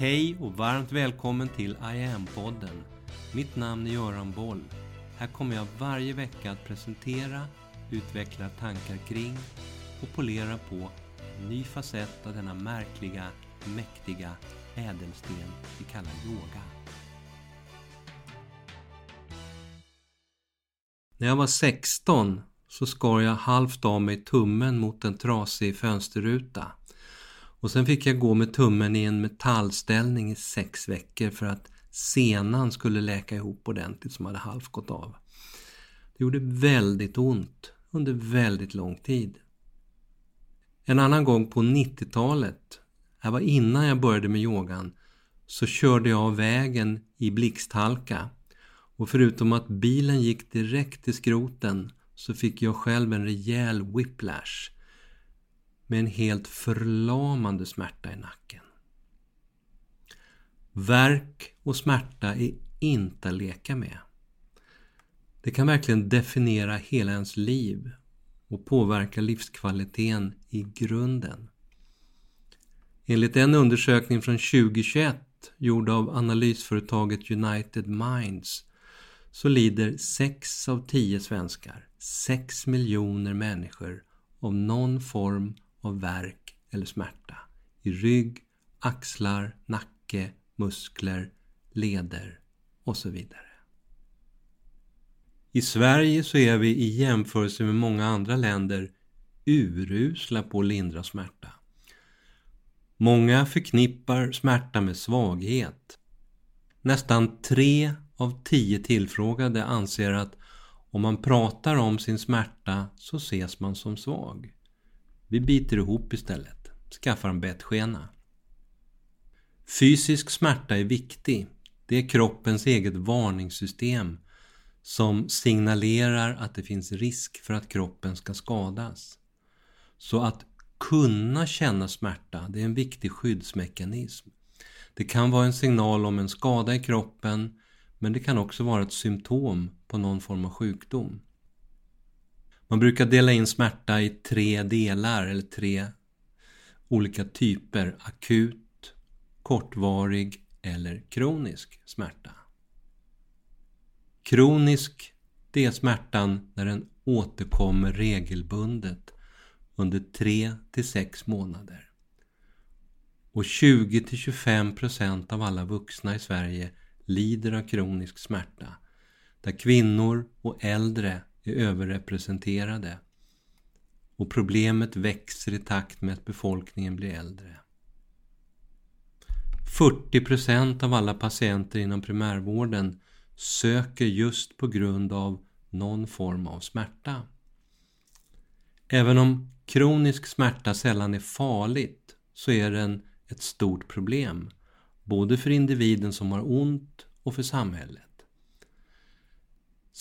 Hej och varmt välkommen till I am-podden. Mitt namn är Göran Boll. Här kommer jag varje vecka att presentera, utveckla tankar kring och polera på en ny facett av denna märkliga, mäktiga ädelsten vi kallar yoga. När jag var 16 så skar jag halvt av mig tummen mot en trasig fönsterruta. Och sen fick jag gå med tummen i en metallställning i sex veckor för att senan skulle läka ihop ordentligt som hade halvt gått av. Det gjorde väldigt ont under väldigt lång tid. En annan gång på 90-talet, det var innan jag började med yogan, så körde jag av vägen i blixthalka. Och förutom att bilen gick direkt till skroten så fick jag själv en rejäl whiplash med en helt förlamande smärta i nacken. Värk och smärta är inte att leka med. Det kan verkligen definiera hela ens liv och påverka livskvaliteten i grunden. Enligt en undersökning från 2021 gjord av analysföretaget United Minds så lider 6 av 10 svenskar, 6 miljoner människor, av någon form av värk eller smärta i rygg, axlar, nacke, muskler, leder och så vidare. I Sverige så är vi i jämförelse med många andra länder urusla på att lindra smärta. Många förknippar smärta med svaghet. Nästan tre av tio tillfrågade anser att om man pratar om sin smärta så ses man som svag. Vi biter ihop istället, skaffar en bettskena. Fysisk smärta är viktig. Det är kroppens eget varningssystem som signalerar att det finns risk för att kroppen ska skadas. Så att kunna känna smärta, det är en viktig skyddsmekanism. Det kan vara en signal om en skada i kroppen men det kan också vara ett symptom på någon form av sjukdom. Man brukar dela in smärta i tre delar eller tre olika typer. Akut, kortvarig eller kronisk smärta. Kronisk, det är smärtan när den återkommer regelbundet under 3 till 6 månader. Och 20 till 25 procent av alla vuxna i Sverige lider av kronisk smärta, där kvinnor och äldre är överrepresenterade. Och problemet växer i takt med att befolkningen blir äldre. 40 procent av alla patienter inom primärvården söker just på grund av någon form av smärta. Även om kronisk smärta sällan är farligt så är den ett stort problem, både för individen som har ont och för samhället.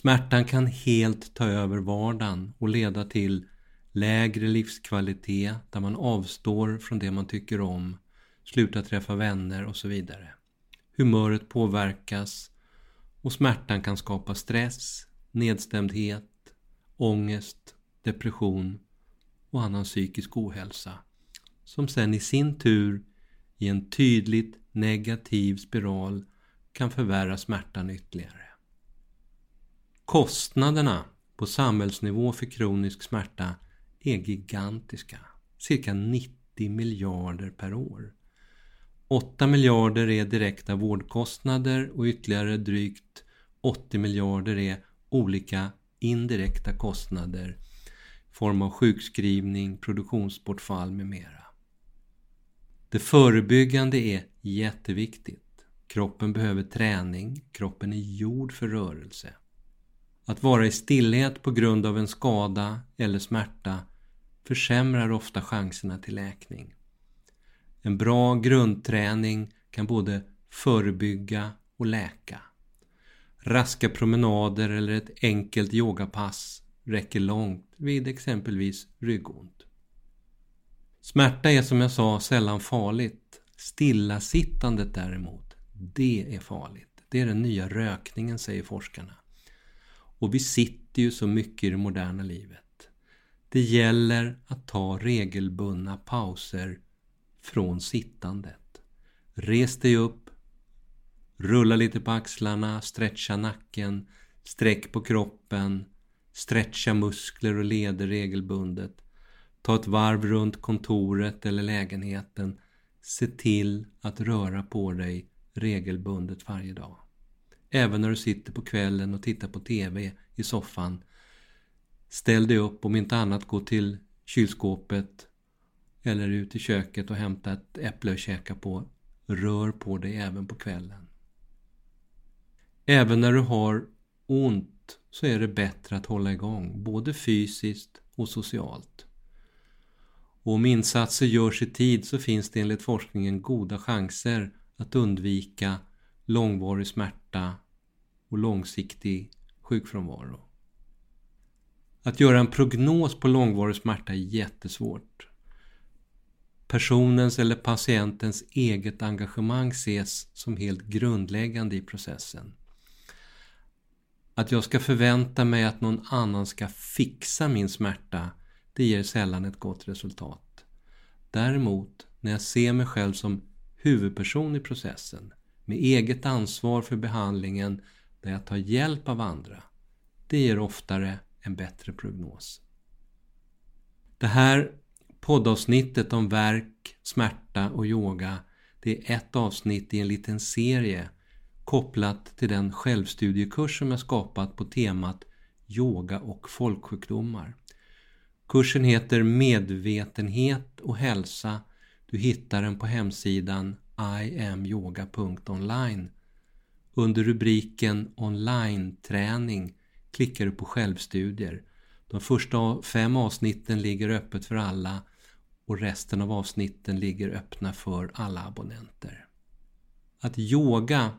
Smärtan kan helt ta över vardagen och leda till lägre livskvalitet där man avstår från det man tycker om, slutar träffa vänner och så vidare. Humöret påverkas och smärtan kan skapa stress, nedstämdhet, ångest, depression och annan psykisk ohälsa som sen i sin tur i en tydligt negativ spiral kan förvärra smärtan ytterligare. Kostnaderna på samhällsnivå för kronisk smärta är gigantiska. Cirka 90 miljarder per år. 8 miljarder är direkta vårdkostnader och ytterligare drygt 80 miljarder är olika indirekta kostnader i form av sjukskrivning, produktionsbortfall med mera. Det förebyggande är jätteviktigt. Kroppen behöver träning, kroppen är gjord för rörelse. Att vara i stillhet på grund av en skada eller smärta försämrar ofta chanserna till läkning. En bra grundträning kan både förebygga och läka. Raska promenader eller ett enkelt yogapass räcker långt vid exempelvis ryggont. Smärta är som jag sa sällan farligt. Stillasittandet däremot, det är farligt. Det är den nya rökningen säger forskarna. Och vi sitter ju så mycket i det moderna livet. Det gäller att ta regelbundna pauser från sittandet. Res dig upp. Rulla lite på axlarna, stretcha nacken, sträck på kroppen, stretcha muskler och leder regelbundet. Ta ett varv runt kontoret eller lägenheten. Se till att röra på dig regelbundet varje dag. Även när du sitter på kvällen och tittar på TV i soffan. Ställ dig upp, om inte annat gå till kylskåpet eller ut i köket och hämta ett äpple och käka på. Rör på dig även på kvällen. Även när du har ont så är det bättre att hålla igång, både fysiskt och socialt. Och om insatser görs i tid så finns det enligt forskningen goda chanser att undvika långvarig smärta och långsiktig sjukfrånvaro. Att göra en prognos på långvarig smärta är jättesvårt. Personens eller patientens eget engagemang ses som helt grundläggande i processen. Att jag ska förvänta mig att någon annan ska fixa min smärta, det ger sällan ett gott resultat. Däremot, när jag ser mig själv som huvudperson i processen, med eget ansvar för behandlingen, där jag tar hjälp av andra, det ger oftare en bättre prognos. Det här poddavsnittet om verk, smärta och yoga, det är ett avsnitt i en liten serie kopplat till den självstudiekurs som jag skapat på temat Yoga och folksjukdomar. Kursen heter Medvetenhet och hälsa. Du hittar den på hemsidan iamyoga.online. Under rubriken Online-träning klickar du på självstudier. De första fem avsnitten ligger öppet för alla och resten av avsnitten ligger öppna för alla abonnenter. Att yoga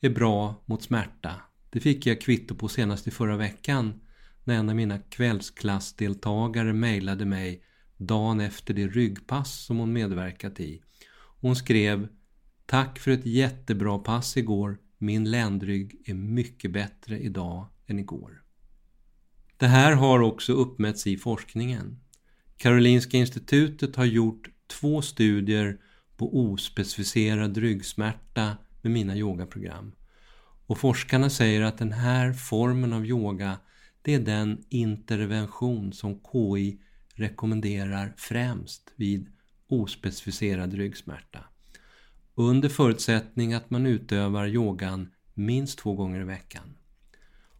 är bra mot smärta. Det fick jag kvitto på senast i förra veckan när en av mina kvällsklassdeltagare mejlade mig dagen efter det ryggpass som hon medverkat i. Hon skrev Tack för ett jättebra pass igår. Min ländrygg är mycket bättre idag än igår. Det här har också uppmätts i forskningen. Karolinska institutet har gjort två studier på ospecificerad ryggsmärta med mina yogaprogram. Och forskarna säger att den här formen av yoga det är den intervention som KI rekommenderar främst vid ospecificerad ryggsmärta. Under förutsättning att man utövar yogan minst två gånger i veckan.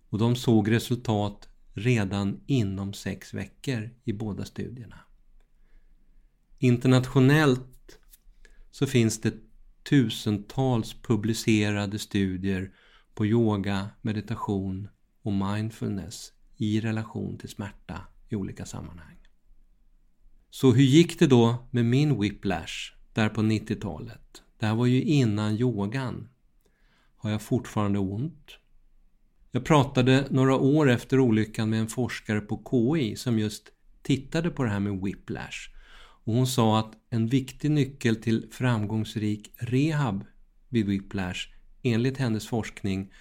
Och de såg resultat redan inom sex veckor i båda studierna. Internationellt så finns det tusentals publicerade studier på yoga, meditation och mindfulness i relation till smärta i olika sammanhang. Så hur gick det då med min whiplash där på 90-talet? Det här var ju innan yogan. Har jag fortfarande ont? Jag pratade några år efter olyckan med en forskare på KI som just tittade på det här med whiplash. Och hon sa att en viktig nyckel till framgångsrik rehab vid whiplash enligt hennes forskning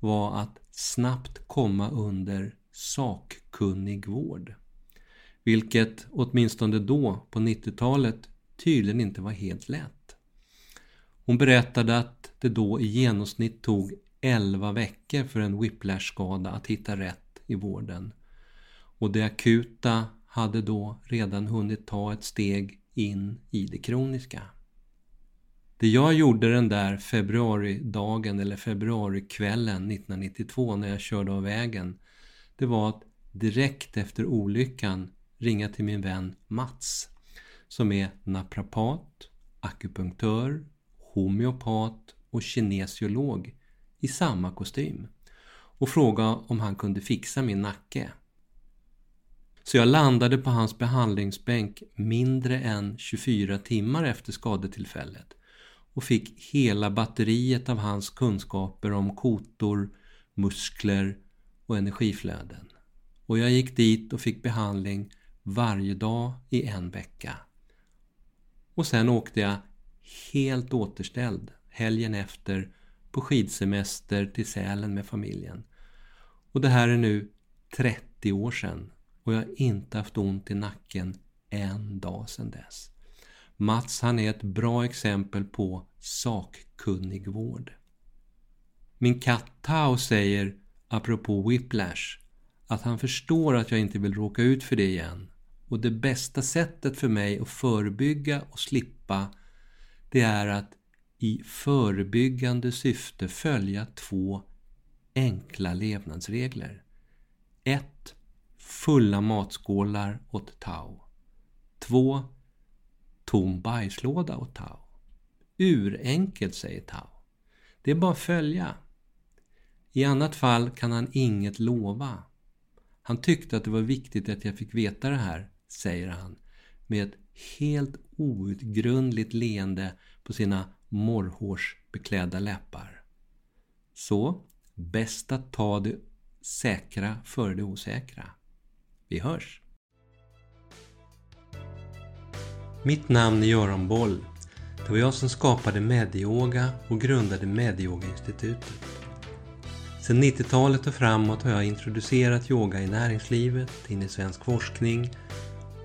var att snabbt komma under sakkunnig vård. Vilket åtminstone då på 90-talet tydligen inte var helt lätt. Hon berättade att det då i genomsnitt tog 11 veckor för en whiplash-skada att hitta rätt i vården. Och det akuta hade då redan hunnit ta ett steg in i det kroniska. Det jag gjorde den där februaridagen eller februarikvällen 1992 när jag körde av vägen, det var att direkt efter olyckan ringa till min vän Mats som är naprapat, akupunktör, homeopat och kinesiolog i samma kostym och fråga om han kunde fixa min nacke. Så jag landade på hans behandlingsbänk mindre än 24 timmar efter skadetillfället och fick hela batteriet av hans kunskaper om kotor, muskler och energiflöden. Och jag gick dit och fick behandling varje dag i en vecka. Och sen åkte jag helt återställd helgen efter på skidsemester till Sälen med familjen. Och det här är nu 30 år sedan och jag har inte haft ont i nacken en dag sedan dess. Mats han är ett bra exempel på sakkunnig vård. Min katt Tao säger, apropå whiplash, att han förstår att jag inte vill råka ut för det igen. Och det bästa sättet för mig att förebygga och slippa, det är att i förebyggande syfte följa två enkla levnadsregler. 1. Fulla matskålar åt Tao. 2. Tom bajslåda åt Tao. Urenkelt, säger Tao. Det är bara att följa. I annat fall kan han inget lova. Han tyckte att det var viktigt att jag fick veta det här, säger han med ett helt outgrundligt leende på sina morrhårsbeklädda läppar. Så, bäst att ta det säkra före det osäkra. Vi hörs! Mitt namn är Göran Boll. Det var jag som skapade Medyoga och grundade Medyoga-institutet. Sedan 90-talet och framåt har jag introducerat yoga i näringslivet, in i svensk forskning